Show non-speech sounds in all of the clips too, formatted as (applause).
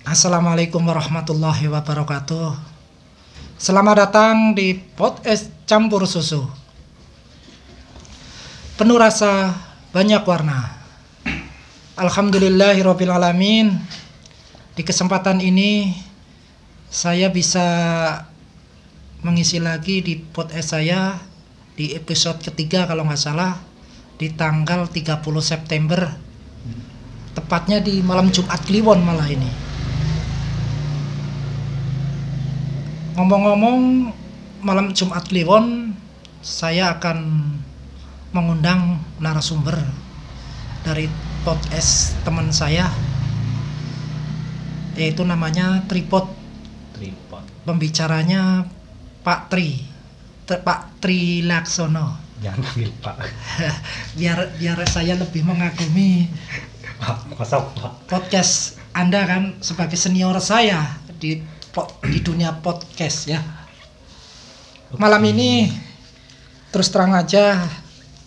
Assalamualaikum warahmatullahi wabarakatuh. Selamat datang di podcast campur susu. Penuh rasa, banyak warna. Alhamdulillahirabbil alamin. Di kesempatan ini saya bisa mengisi lagi di podcast saya di episode ketiga kalau nggak salah di tanggal 30 September tepatnya di malam Jumat Kliwon malah ini ngomong-ngomong malam Jumat Kliwon saya akan mengundang narasumber dari podcast teman saya yaitu namanya Tripod. Tripod. Pembicaranya Pak Tri T- Pak Tri Laksono. Jangan panggil pak. (laughs) Biar biar saya lebih mengagumi pak pak? podcast Anda kan sebagai senior saya di di dunia podcast ya. Malam ini terus terang aja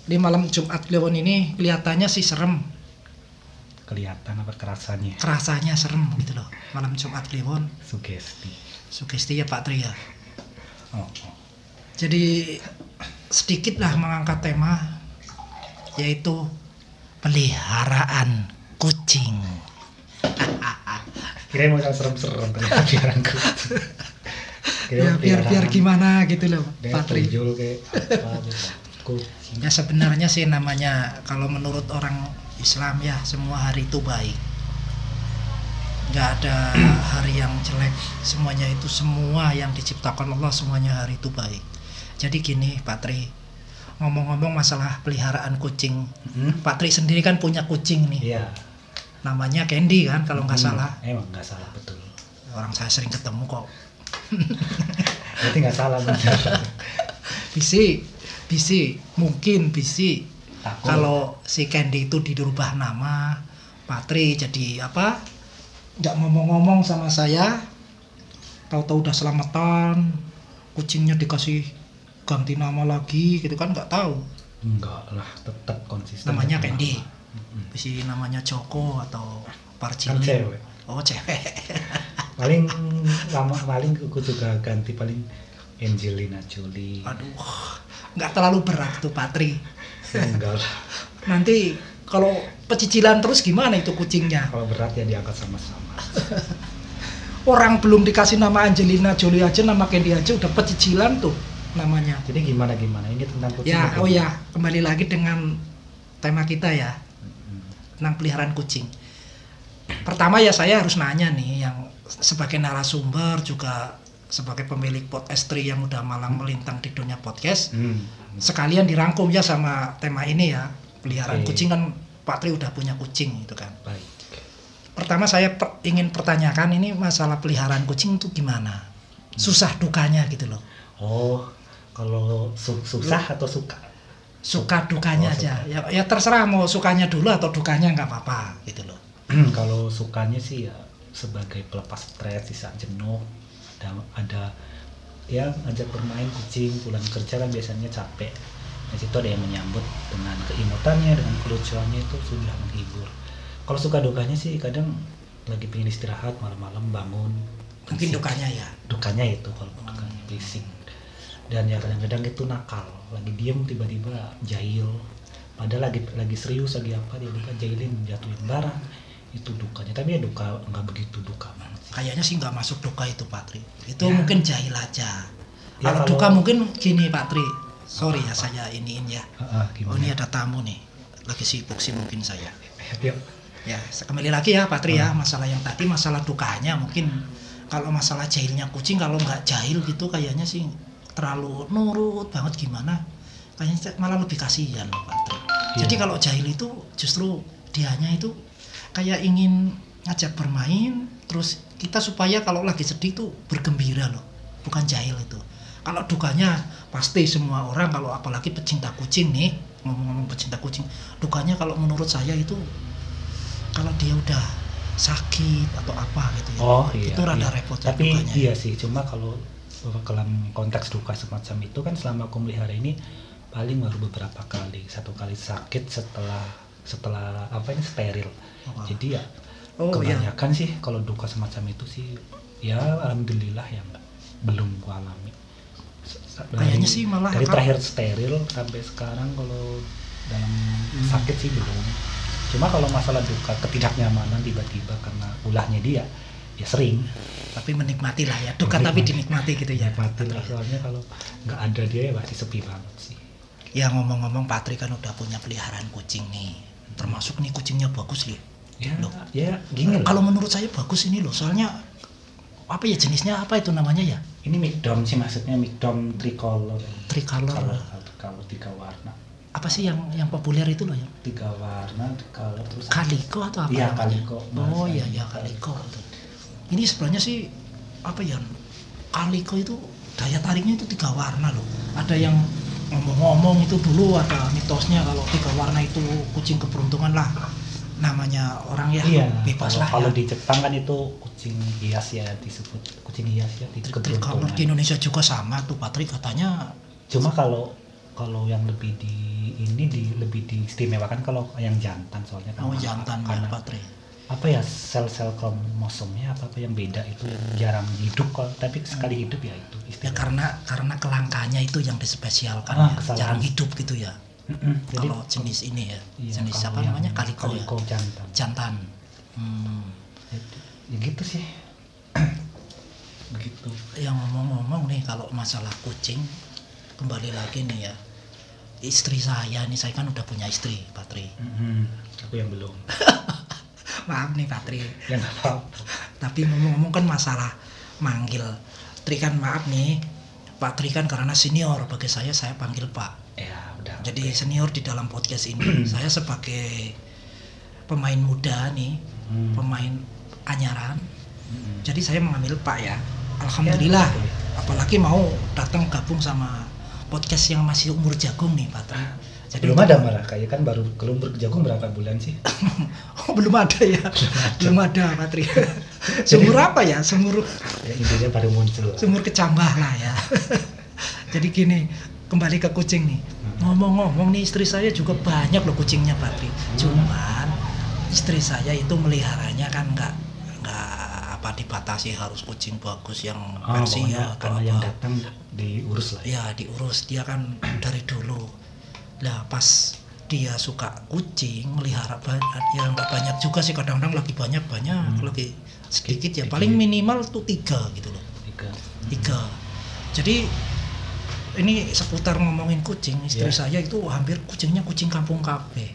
di malam Jumat Kliwon ini kelihatannya sih serem, kelihatan apa kerasannya kerasanya serem gitu loh. Malam Jumat Kliwon, sugesti sugesti ya Pak Tri ya. oh, oh. Jadi sedikit lah mengangkat tema yaitu peliharaan kucing. Kira mau yang serem-serem ternyata biaranku (laughs) Ya, biar biar gimana gitu loh Dia Pak Tri. tuyul kayak apa kucing Ya sebenarnya sih namanya kalau menurut orang Islam ya semua hari itu baik. Nggak ada (clears throat) hari yang jelek. Semuanya itu semua yang diciptakan Allah semuanya hari itu baik. Jadi gini Pak Tri, ngomong-ngomong masalah peliharaan kucing. Hmm? Pak Tri sendiri kan punya kucing nih. iya Namanya Candy kan kalau nggak Hmm, salah. emang nggak salah betul Orang saya sering ketemu kok. (laughs) berarti nggak salah benar (laughs) Bisi, bisi, mungkin bisi. Kalau si Candy itu dirubah nama Patri jadi apa nggak ngomong-ngomong sama saya tahu-tahu udah selamatan kucingnya dikasih ganti nama lagi gitu kan nggak tahu enggak lah tetap konsisten namanya Candy Mm-mm. Si namanya Joko atau kan Parcili cewek. Oh cewek. (laughs) Paling lama paling aku juga ganti paling Angelina Jolie. Aduh nggak terlalu berat tuh Patri. Enggak lah (laughs) nanti kalau pecicilan terus gimana itu kucingnya? Kalau berat ya diangkat sama-sama. (laughs) Orang belum dikasih nama Angelina Jolie aja nama Candy aja udah pecicilan tuh namanya. Jadi gimana gimana ini tentang kucing ya oh ya kembali lagi dengan tema kita ya. Tentang peliharaan kucing. Pertama ya saya harus nanya nih yang sebagai narasumber juga sebagai pemilik podcast Tri yang udah malang melintang di dunia podcast Hmm. sekalian dirangkum ya sama tema ini ya. Peliharaan kucing kan Pak Tri udah punya kucing gitu kan. Baik. Pertama saya per- ingin pertanyakan ini masalah peliharaan kucing itu gimana? Susah dukanya gitu loh. Oh kalau su- susah atau suka suka dukanya Oh, aja. Suka. ya ya terserah mau sukanya dulu atau dukanya nggak apa-apa gitu loh. Kalau sukanya sih ya sebagai pelepas stres di saat jenuh ada ada ya ngajak bermain kucing pulang kerja kan biasanya capek. Di situ ada yang menyambut dengan keimutannya dengan kelucuannya itu sudah menghibur. Kalau suka dukanya sih kadang lagi pengen istirahat malam-malam bangun mungkin dukanya ya. Dukanya itu kalau dukanya berisik dan ya kadang-kadang itu nakal. Lagi diem tiba-tiba jahil. Padahal lagi lagi serius lagi apa tiba-tiba jahilin jatuhin barang. Itu dukanya. Tapi ya duka nggak begitu duka banget sih. Kayaknya sih nggak masuk duka itu Patri itu Ya. mungkin jahil aja. Ya, kalau kalau- duka mungkin gini Patri sorry ya saya iniin ya. Ah, ah, oh ini ada tamu nih. Lagi sibuk sih mungkin saya. (laughs) Yuk. ya kembali lagi ya Patri ya. Hmm. masalah yang tadi masalah dukanya mungkin. Kalau masalah jahilnya kucing kalau nggak jahil gitu kayaknya sih terlalu nurut banget gimana kayaknya malah lebih kasihan loh Patri Iya. jadi kalau jahil itu justru dianya itu kayak ingin ngajak bermain terus kita supaya kalau lagi sedih tuh bergembira loh bukan jahil itu kalau dukanya pasti semua orang kalau apalagi pecinta kucing nih ngomong-ngomong pecinta kucing dukanya kalau menurut saya itu kalau dia udah sakit atau apa gitu ya oh iya itu rada iya. repot ya tapi dukanya. iya sih cuma kalau dalam konteks duka semacam itu kan selama aku melihara ini paling baru beberapa kali. Satu kali sakit setelah setelah apa ini steril. Oh, jadi ya Oh iya. kebanyakan sih kalau duka semacam itu sih ya alhamdulillah ya belum gua alami. Kayaknya sih malah dari terakhir steril sampai sekarang kalau dalam Hmm. sakit sih belum. Cuma kalau masalah duka ketidaknyamanan tiba-tiba karena ulahnya dia ya sering Tapi menikmati lah ya. Duka tapi dinikmati gitu ya. mati lah soalnya kalau nggak ada dia ya pasti sepi banget sih Ya ngomong-ngomong Patri kan udah punya peliharaan kucing nih. Termasuk nih kucingnya bagus nih. ya Loh. ya gini loh Kalau menurut saya bagus ini loh. Soalnya apa ya jenisnya apa itu namanya ya? ini migdom sih maksudnya migdom tricolor Tricolor. kalau tiga warna Apa sih yang yang populer itu loh ya? tiga warna tricolor terus Kaliko atau apa? Namanya? kaliko. Oh iya iya kaliko. Ini sebenarnya sih apa ya? Kaliko itu daya tariknya itu tiga warna loh. Ada yang ngomong-ngomong itu dulu ada mitosnya kalau tiga warna itu kucing keberuntungan lah. Namanya orang ya iya bebas kalau, lah kalau ya. di Jepang kan itu kucing hias ya disebut kucing hias ya di keberuntungan di Indonesia juga sama tuh Patri katanya cuma kalau kalau yang lebih di ini di lebih diistimewakan kalau yang jantan soalnya kan oh jantan ya karena Patri. Apa ya sel-sel kromosomnya apa apa yang beda itu yang jarang hidup kok tapi sekali hidup ya itu Ya karena karena kelangkanya itu yang dispesialkan Ah, ya. kesalahan. jarang hidup gitu ya. Mm-mm. Jadi, Kalau jenis ini ya, iya, jenis apa namanya kaliko, ya, kaliko jantan jantan. Hmm. ya, ya gitu sih (clears throat) begitu Yang ngomong-ngomong nih kalau masalah kucing kembali lagi nih ya. Istri saya nih saya kan udah punya istri, Patri. Mm-mm. aku yang belum (laughs) Maaf nih Patri. ya nggak apa Tapi ngomong-ngomong kan masalah manggil. Tri kan maaf nih. Pak Tri kan karena senior bagi saya saya panggil Pak. ya udah Jadi senior di dalam podcast ini (clears throat) saya sebagai pemain muda nih, Hmm. pemain anyaran. Mm-mm. Jadi saya mengambil Pak ya. Alhamdulillah. Ya. Apalagi mau datang gabung sama podcast yang masih umur jagung nih, Pak Tri. Jadi belum ada malah kayak kan baru belum berjagung berapa bulan sih (laughs) Oh, belum ada ya. belum ada, Pak Tri. (laughs) Sumur apa ya? Sumur ya intinya baru muncul sumur kecambah lah ya. (laughs) Jadi gini, kembali ke kucing nih. Ngomong-ngomong nih istri saya juga banyak loh kucingnya Patri. Cuman istri saya itu meliharanya kan nggak nggak apa dibatasi harus kucing bagus yang oh, Persia pokoknya atau apa. yang datang diurus lah ya Ya diurus dia kan dari dulu. Lah pas dia suka kucing melihara banyak ya nggak banyak juga sih kadang-kadang lagi banyak banyak Hmm. lagi sedikit ya paling minimal tuh tiga gitu loh tiga tiga jadi ini seputar ngomongin kucing istri Ya. saya itu hampir kucingnya kucing kampung KB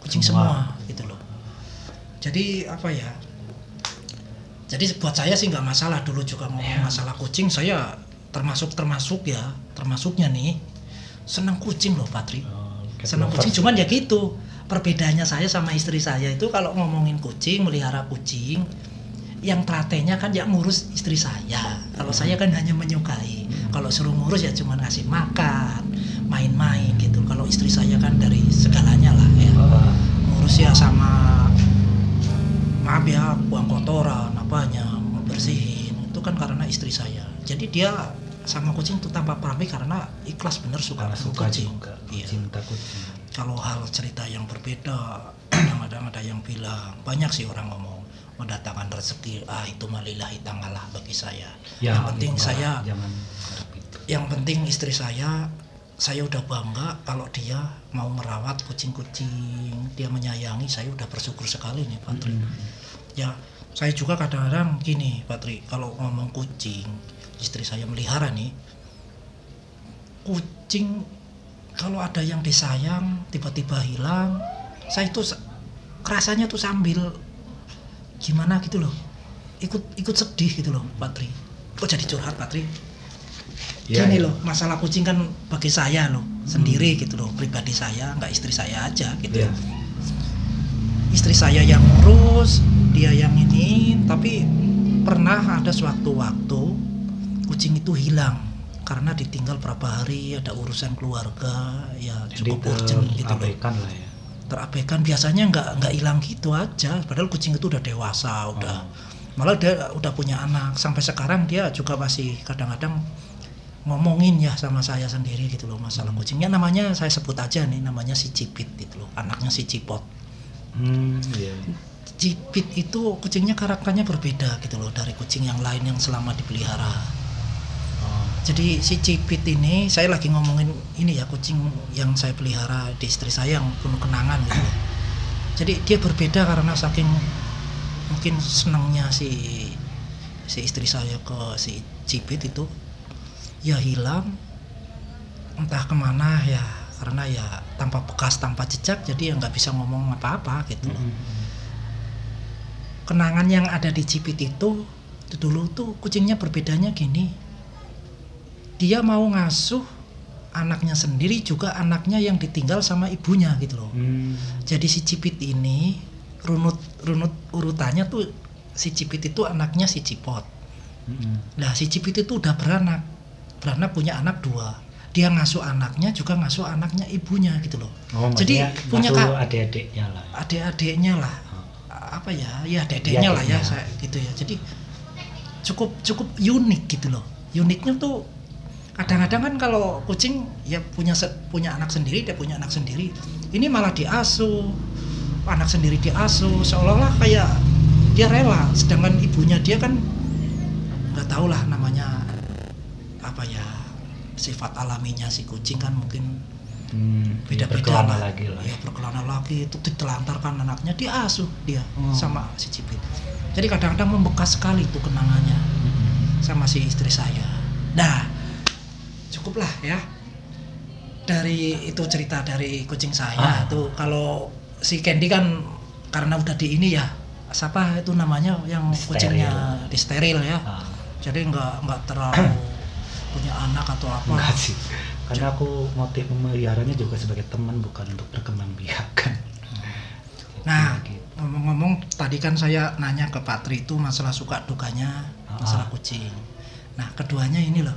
kucing semua, Semua. gitu loh jadi apa ya jadi buat saya sih nggak masalah dulu juga ngomong Ya. masalah kucing saya termasuk termasuk ya termasuknya nih senang kucing loh Patri Oh, senang kucing cuman ya gitu. Perbedaannya saya sama istri saya itu kalau ngomongin kucing melihara kucing yang telatennya kan yang ngurus istri saya. Kalau saya kan hanya menyukai. Kalau suruh ngurus ya cuma ngasih makan main-main gitu. Kalau istri saya kan dari segalanya lah ya. Oh, ngurus ya sama maaf ya buang kotoran apanya bersihin. Itu kan karena istri saya. Jadi dia sama kucing itu tanpa pamrih karena ikhlas bener suka karena sama suka kucing. juga Iya. cinta kucing. Kalau hal cerita yang berbeda (clears throat) kadang-kadang ada yang bilang banyak sih orang ngomong mendatangkan rezeki ah itu malillahi ta'ala bagi saya. Ya yang penting enggak, saya jangan yang penting istri saya saya udah bangga kalau dia mau merawat kucing-kucing dia menyayangi saya udah bersyukur sekali nih Pak Tri. Mm-mm. ya saya juga kadang-kadang gini Pak Tri kalau ngomong kucing istri saya melihara nih kucing kalau ada yang disayang tiba-tiba hilang saya itu kerasanya tuh sambil gimana gitu loh ikut ikut sedih gitu loh Pak Tri kok jadi curhat Pak Tri Ya, gini ya. loh masalah kucing kan bagi saya loh sendiri gitu loh pribadi saya nggak istri saya aja gitu Ya. istri saya yang ngurus dia yang ini tapi pernah ada suatu waktu kucing itu hilang karena ditinggal berapa hari ada urusan keluarga ya jadi cukup urgent gitu loh. lah ya. Terabaikan biasanya nggak nggak hilang gitu aja. Padahal kucing itu udah dewasa udah Oh. malah dia udah punya anak. Sampai sekarang dia juga masih kadang-kadang ngomongin ya sama saya sendiri gitu loh masalah Hmm. kucingnya. Namanya saya sebut aja nih namanya si Cipit gitu loh anaknya si Cipot. Hmm iya. Cipit itu kucingnya karakternya berbeda gitu loh dari kucing yang lain yang selama dipelihara. Jadi si Cipit ini saya lagi ngomongin ini ya kucing yang saya pelihara di istri saya yang penuh kenangan gitu. Jadi dia berbeda karena saking mungkin senangnya si si istri saya ke si Cipit itu ya hilang entah ke mana ya karena ya tanpa bekas tanpa jejak jadi ya nggak bisa ngomong apa-apa gitu loh. Mm-mm. kenangan yang ada di Cipit itu itu dulu tuh kucingnya berbedanya gini dia mau ngasuh anaknya sendiri juga anaknya yang ditinggal sama ibunya gitu loh Hmm. jadi si Cipit ini runut runut urutannya tuh si Cipit itu anaknya si Cipot Mm-mm. Nah si Cipit itu udah beranak, beranak punya anak dua. Dia ngasuh anaknya juga ngasuh anaknya ibunya gitu loh. Oh, Jadi punya kak adik-adiknya lah. adik-adiknya lah, Oh. apa ya, ya adik-adiknya Iya, lah ya, saya gitu ya. Jadi cukup cukup unik gitu loh. Uniknya tuh kadang-kadang kan kalau kucing ya punya punya anak sendiri, dia punya anak sendiri. Ini malah diasuh, anak sendiri diasuh, seolah-olah kayak dia rela. Sedangkan ibunya dia kan nggak tahu lah namanya apa ya sifat alaminya si kucing kan mungkin Hmm, beda-beda berkelana lah. lagi lah. Ya berkelana lagi itu ditelantarkan anaknya diasuh dia Hmm. sama si Cipit. Jadi kadang-kadang membekas sekali tuh kenangannya Mm-mm. sama si istri saya. Nah, cukuplah ya. Dari itu cerita dari kucing saya Ah. tuh kalau si Candy kan karena udah di ini ya siapa itu namanya yang Disteril. kucingnya disteril ya. Ah, Jadi nggak nggak terlalu (clears throat) punya anak atau apa. enggak sih. Karena aku motif memeliharanya juga sebagai teman bukan untuk berkembang biakan. Nah, Gitu. ngomong-ngomong tadi kan saya nanya ke Patri itu masalah suka dukanya Ah. masalah kucing. Nah, keduanya ini loh.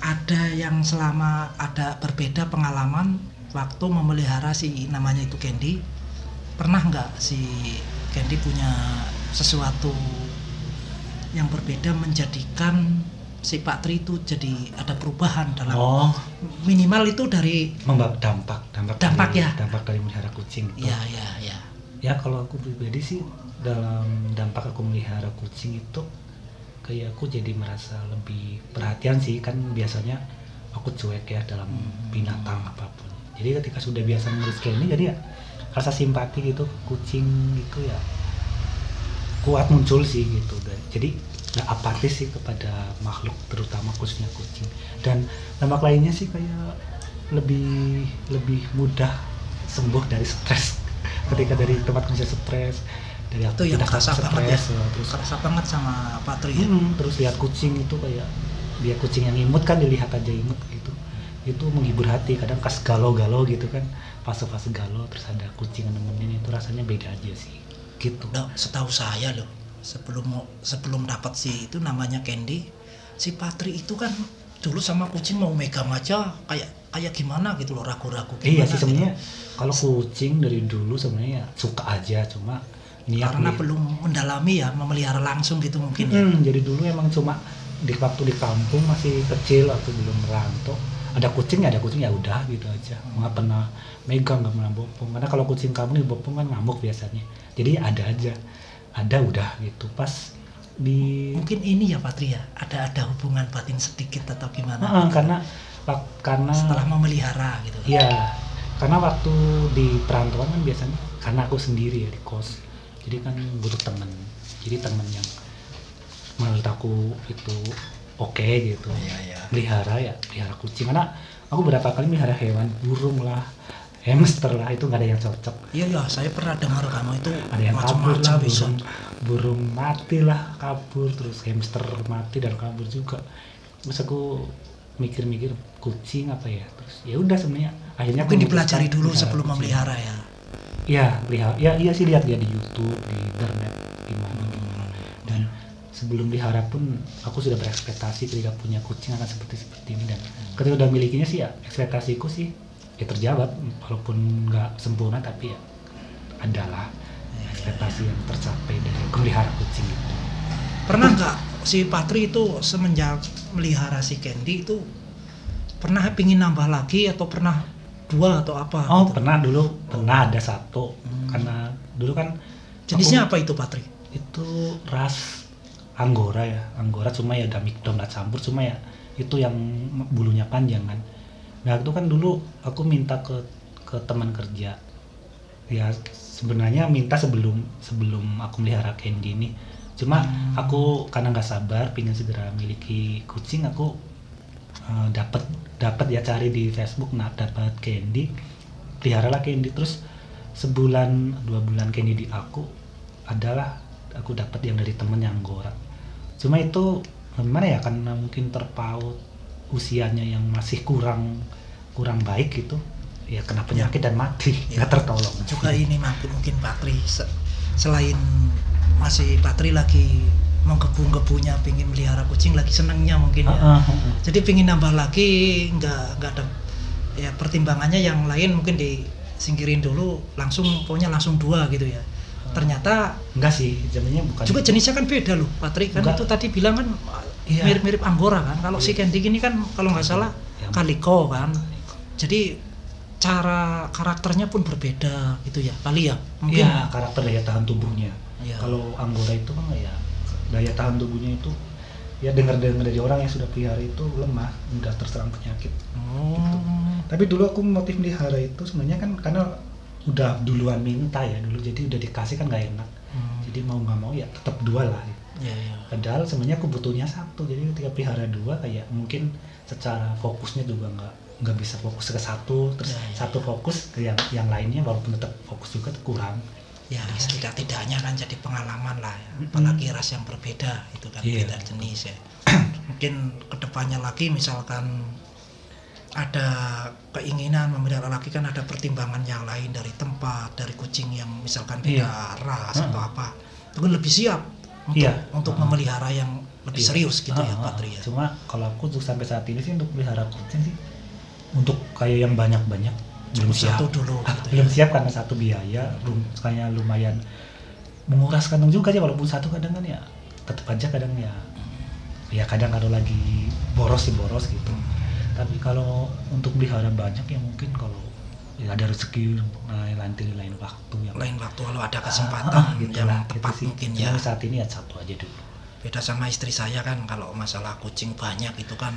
Ada yang selama ada berbeda pengalaman waktu memelihara si namanya itu Candy. Pernah nggak si Candy punya sesuatu yang berbeda menjadikan si Patri itu jadi ada perubahan dalam Oh, minimal itu dari membawa dampak, dampak, Dampak dari, ya? dampak dari melihara kucing. itu. ya ya ya Ya kalau aku pribadi sih dalam dampak aku melihara kucing itu kayak aku jadi merasa lebih perhatian sih kan biasanya aku cuek ya dalam Hmm. binatang apa pun. Jadi ketika sudah biasa ngurus kayak ini jadi ya rasa simpati gitu kucing itu ya kuat muncul sih gitu dan jadi nggak apatis sih kepada makhluk terutama khususnya kucing dan dampak lainnya sih kayak lebih lebih mudah sembuh dari stres (laughs) ketika dari tempat kerja stres dari itu yang kerasa banget ya. stres, terus kerasa banget sama Patri ya. Hmm, terus lihat kucing itu kayak dia kucing yang imut kan dilihat aja imut gitu. Itu menghibur hati kadang pas galau-galau gitu kan fase-fase galau terus ada kucing yang nemenin itu rasanya beda aja sih. Gitu. Nah, setahu saya loh sebelum mau- sebelum dapat si itu namanya Candy si Patri itu kan dulu sama kucing mau megang aja kayak kayak gimana gitu loh ragu-ragu iya sih gitu. sebenarnya kalau kucing dari dulu sebenarnya ya suka aja cuma niat karena nih. belum mendalami ya memelihara langsung gitu mungkin ya. Hmm, jadi dulu emang cuma di waktu di kampung masih kecil atau belum merantau ada kucing ya ada kucing ya udah gitu aja. Nggak pernah megang nggak pernah bopong. Karena kalau kucing kamu nih bopong kan ngamuk biasanya. Jadi ada aja ada udah gitu. Pas di mungkin ini ya Patri ya ada ada hubungan batin sedikit atau gimana? Heeh, karena wak- karena setelah memelihara gitu Iya, karena waktu di perantauan kan biasanya karena aku sendiri ya di kos, jadi kan butuh temen. Jadi temen yang menurut aku itu oke gitu. Iya, iya. Melihara ya, pelihara kucing. Karena aku berapa kali melihara hewan, burung lah, hamster lah, itu nggak ada yang cocok. iya ya saya pernah dengar kamu itu Ada yang kabur macam-macam lah, bisa burung, burung mati lah kabur, terus hamster mati dan kabur juga. Terus aku mikir-mikir kucing apa ya, terus ya udah sebenarnya akhirnya aku dipelajari dulu sebelum kucing. memelihara ya Iya, lihat. Ya, iya sih lihat dia di YouTube, di internet, di mana. Dan sebelum pelihara pun aku sudah berekspektasi ketika punya kucing akan seperti seperti ini dan ketika udah milikinya sih ya ekspektasiku sih ya terjawab walaupun nggak sempurna tapi ya adalah ekspektasi yang tercapai dari melihara kucing itu. pernah nggak si Patri itu semenjak melihara si Candy itu pernah pingin nambah lagi atau pernah dua atau apa Oh gitu? pernah dulu pernah ada satu Hmm. karena dulu kan jenisnya apa itu Patri itu ras anggora ya anggora cuma ya udah nggak campur cuma ya itu yang bulunya panjang kan nah itu kan dulu aku minta ke ke teman kerja ya sebenarnya minta sebelum sebelum aku melihara candy ini cuma Hmm. aku karena nggak sabar pingin segera miliki kucing aku eh, dapat dapat ya cari di Facebook nah dapat candy peliharalah candy. Terus sebulan dua bulan candy di aku adalah aku dapat yang dari temen yang anggora cuma itu gimana ya karena mungkin terpaut usianya yang masih kurang kurang baik gitu ya kena penyakit dan mati Ya. nggak tertolong. Juga ini mungkin mungkin Patri se- selain masih Patri lagi menggebu-gebunya pingin melihara kucing lagi senengnya mungkin ya ah, ah. jadi pingin nambah lagi nggak nggak ada ya pertimbangannya yang lain mungkin disingkirin dulu langsung pokoknya langsung dua gitu ya ternyata enggak sih sebenarnya bukan juga jenisnya kan beda loh Patri kan Enggak. itu tadi bilang kan Iya. mirip-mirip anggora kan kalau si Candy ini kan kalau nggak salah Yang- kaliko kan jadi cara karakternya pun berbeda gitu ya kali ya mungkin Iya, karakter daya tahan tubuhnya. Iya. Kalau anggora itu kan ya daya tahan tubuhnya itu ya dengar-dengar dari orang yang sudah pelihara itu lemah, mudah terserang penyakit. oh Tapi dulu aku motif melihara itu sebenarnya kan karena udah duluan minta ya dulu jadi udah dikasih kan nggak enak. Hmm. Jadi mau nggak mau ya tetap dua lah. ya ya Padahal sebenarnya aku butuhnya satu. Jadi ketika pelihara dua kayak mungkin secara fokusnya juga nggak nggak bisa fokus ke satu terus Ya, ya, satu fokus ke yang yang lainnya walaupun tetap fokus juga kurang. Ya setidak-tidaknya kan jadi pengalaman lah ya. Apalagi ras yang berbeda itu kan Iya. beda jenis ya mungkin ke depannya lagi misalkan ada keinginan memelihara lagi kan ada pertimbangan yang lain dari tempat dari kucing yang misalkan beda Iya. ras Heeh. atau apa itu kan lebih siap untuk Iya. untuk Heeh. memelihara yang lebih Iya. serius gitu ya Ah, ah, Patri ya Cuma kalau aku untuk sampai saat ini sih untuk pelihara kucing sih untuk kayak yang banyak-banyak belum siap. satu dulu Ah, gitu belum ya siap karena satu biaya, belum kayak lumayan menguras kantong juga aja walaupun satu kadang kan ya tetap aja kadang ya ya kadang kalau lagi boros sih boros gitu. Tapi kalau untuk pelihara banyak ya mungkin kalau ya ada rezeki lain nanti lain waktu yang lain waktu kalau ada Ah, kesempatan ah, gitu yang lah, tepat gitu sih. mungkin Cuma ya saat ini ya satu aja dulu. beda sama istri saya kan kalau masalah kucing banyak itu kan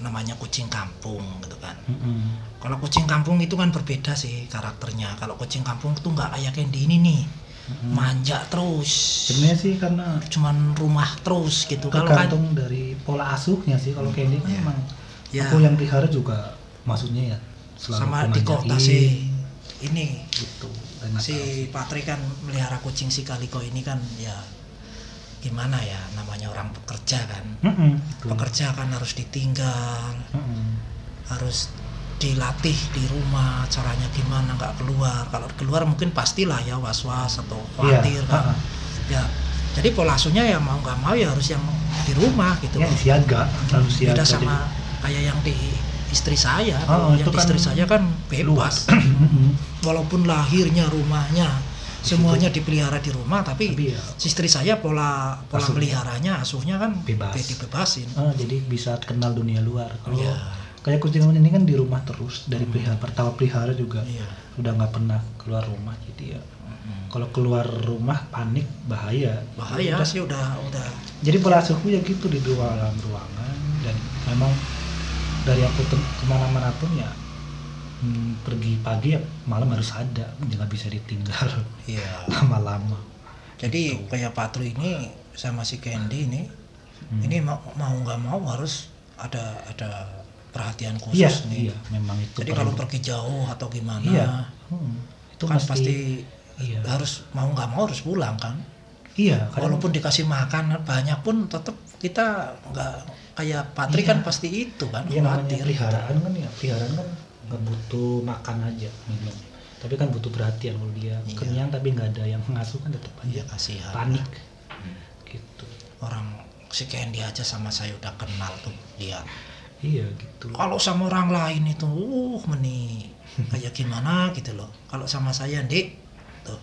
namanya kucing kampung gitu kan Mm-mm. kalau kucing kampung itu kan berbeda sih karakternya kalau kucing kampung itu nggak kayak Candy ini nih Mm-mm. manja terus Sebenarnya sih karena cuman rumah terus gitu kalau kan dari pola asuhnya sih kalau Candy kan Iya. emang Ya. aku yang pelihara juga maksudnya ya selalu sama di kota sih ini gitu Dan si Patri kan melihara kucing si Kaliko ini kan ya gimana ya namanya orang pekerja kan. Mm-mm, gitu. pekerja kan harus ditinggal Mm-mm. harus dilatih di rumah caranya gimana nggak keluar. Kalau keluar mungkin pastilah ya was was atau Iya, khawatir kan. Ha-ha. ya jadi pola asuhnya ya mau nggak mau ya harus yang di rumah gitu. Ya siaga harus siaga. Beda jadi- sama kayak yang di istri saya. Oh, yang itu di kan istri saya kan bebas. Walaupun lahirnya rumahnya semuanya dipelihara di rumah tapi, tapi ya istri saya pola pola Asuhnya. meliharanya asuhnya kan Bebas. be- dibebasin ah, jadi bisa kenal dunia luar kalau Iya. kayak kucing ini kan di rumah terus dari pelihara pertama pelihara juga iya udah nggak pernah keluar rumah jadi ya Mm-mm. kalau keluar rumah panik bahaya bahaya Udah. sih udah udah jadi pola asuhku ya gitu di dua dalam ruangan dan memang dari aku ke mana-mana pun ya hmm, pergi pagi ya malam harus ada jangan bisa ditinggal. Iya. (laughs) Lama-lama. Jadi kayak Patru ini sama si Candy ini Hmm. ini mau mau nggak mau harus ada ada perhatian khusus iya nih. iya memang itu jadi kalau pergi jauh atau gimana iya hmm, itu kan mesti, pasti iya. harus mau nggak mau harus pulang kan. Iya kadang- walaupun dikasih makan banyak pun tetap kita nggak kayak Patri Iya. kan pasti itu kan Iya khawatir. peliharaan kan ya peliharaan kan nggak butuh makan aja minum. Tapi kan butuh perhatian kalau dia Iya. kenyang tapi nggak ada yang mengasuh kan tetap iya aja kasihan. panik. Gitu. Orang si Candy aja sama saya udah kenal tuh dia. Iya gitu. Kalau sama orang lain itu uh meni. Kayak gimana gitu loh. Kalau sama saya Dik tuh.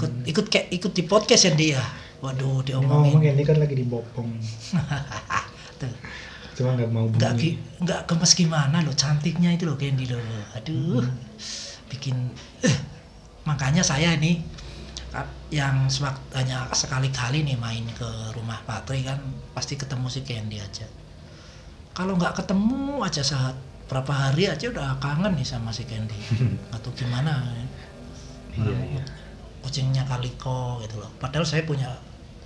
Ikut ikut kayak ikut di podcast ya dia waduh Ini ngomong diomongin ini kan lagi dibopong. (laughs) Tuh cuma nggak mau nggak nggak gemes gimana loh cantiknya itu loh Candy loh aduh bikin eh, makanya saya ini Ka- yang hanya sekali-kali nih main ke rumah Pak Tri kan pasti ketemu si Candy aja. Kalau nggak ketemu aja saat berapa hari aja udah kangen nih sama si Candy (laughs) atau gimana ya. iya iya. Kucingnya Kaliko gitu loh padahal saya punya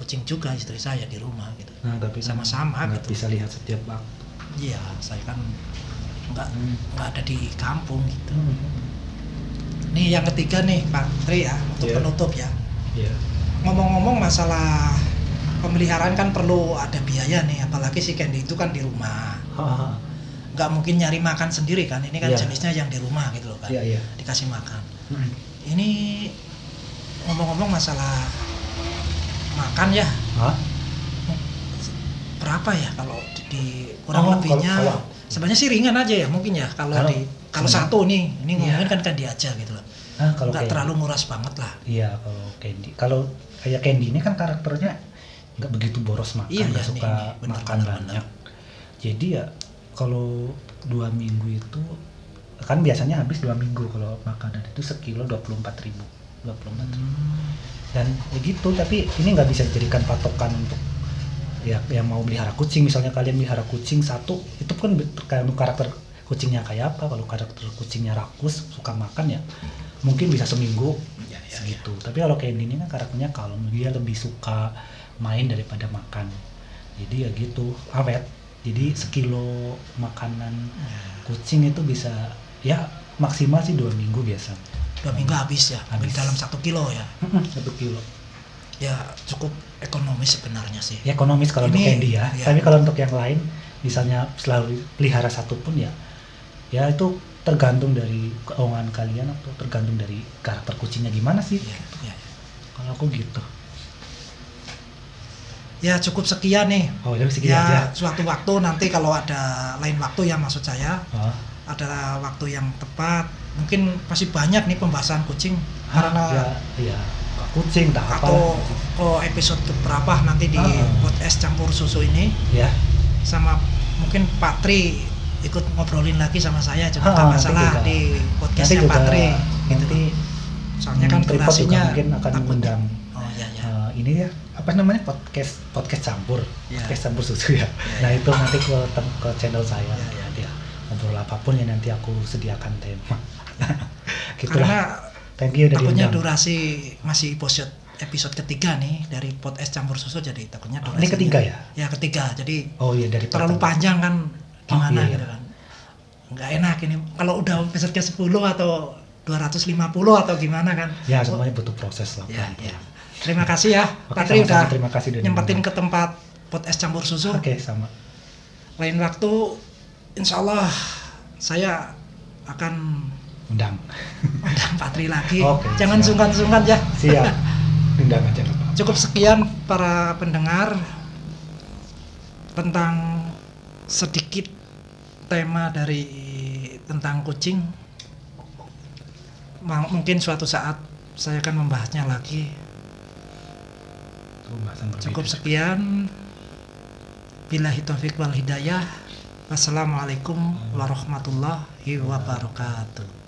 kucing juga istri saya di rumah gitu nah tapi kan Sama-sama nggak gitu. bisa lihat setiap waktu iya saya kan nggak Hmm. nggak ada di kampung gitu Hmm. nih yang ketiga nih Pak Tri ya untuk Iya. penutup ya iya ngomong-ngomong masalah pemeliharaan kan perlu ada biaya nih apalagi si Candy itu kan di rumah nggak mungkin nyari makan sendiri kan ini kan Iya. jenisnya yang di rumah gitu loh kan iya iya dikasih makan Hmm. ini ngomong-ngomong masalah makan ya Hah? berapa ya kalau di, di- kurang Oh, lebihnya kalau- kalau- sebenarnya sih ringan aja ya mungkin ya kalau Kalau- di kalau Iya. satu nih ini ngomongin Iya. kan kan dia aja gitu loh Nah, kalau nggak terlalu nguras banget lah Iya kalau Candy. Kalau kayak Candy ini kan karakternya nggak begitu boros makan, Iya, nggak iya, suka ini, ini. Bener, makan bener, banyak. Jadi ya kalau dua minggu itu kan biasanya habis dua minggu kalau makanan itu sekilo dua puluh empat ribu, dua puluh empat Hmm, dan ya gitu. Tapi ini nggak bisa dijadikan patokan untuk ya yang mau melihara kucing misalnya kalian melihara kucing satu itu kan tergantung karakter kucingnya kayak apa kalau karakter kucingnya rakus suka makan ya mungkin bisa seminggu ya, ya, ya. segitu tapi kalau Candy ini kan karakternya kalem dia lebih suka main daripada makan jadi ya gitu awet jadi sekilo makanan Ya. kucing itu bisa ya maksimal sih dua minggu biasa dua minggu habis ya Habis. dalam satu kilo ya. (laughs) Satu kilo. Ya cukup ekonomis sebenarnya sih. Ya ekonomis kalau untuk Ini, Candy ya. ya. tapi kalau untuk yang lain misalnya selalu pelihara satu pun ya ya itu tergantung dari keuangan kalian atau tergantung dari karakter kucingnya gimana sih? Ya, ya. kalau aku gitu. Ya cukup sekian nih. Oh jadi segini aja. ya suatu waktu nanti kalau ada lain waktu ya maksud saya. Oh. ada waktu yang tepat mungkin masih banyak nih pembahasan kucing karena karena ya, ya kucing tak atau ke episode keberapa nanti di Ah. podcast campur susu ini? Ya sama mungkin Pak Tri ikut ngobrolin lagi sama saya Ah, nanti masalah juga. di podcastnya Pak Tri. gitu. nanti soalnya kan durasinya mungkin akan takut- mengundang. Oh ya ya eh, ini ya apa namanya? Podcast podcast campur. Ya. podcast campur susu ya, nah ya. itu nanti ke ke channel saya. Ya, ya, nanti ya ngobrol apa pun ya nanti aku sediakan tema (laughs) gitulah karena thank you udah takutnya diundang. durasi masih episode episode ketiga nih dari podcast campur susu jadi takutnya Oh, ini ketiga ya? Ya ketiga. Jadi oh iya dari terlalu pertama. panjang kan gimana iya, iya. gitu kan. Nggak enak ini. Kalau udah episode ke 10 atau 250 atau gimana kan. Ya semuanya butuh proses lah ya, ya. terima kasih ya Oke, Pak Tri sama-sama. udah terima kasih nyempetin ke tempat podcast campur susu. Oke sama. Lain waktu insya Allah saya akan undang. Undang Pak Tri lagi. Oke, jangan sungkan-sungkan ya. Siap. Undang aja apa-apa. cukup sekian para pendengar tentang sedikit tema dari tentang kucing. Mungkin suatu saat saya akan membahasnya lagi. Cukup sekian. Bila taufik wal hidayah. Wassalamualaikum warahmatullahi wabarakatuh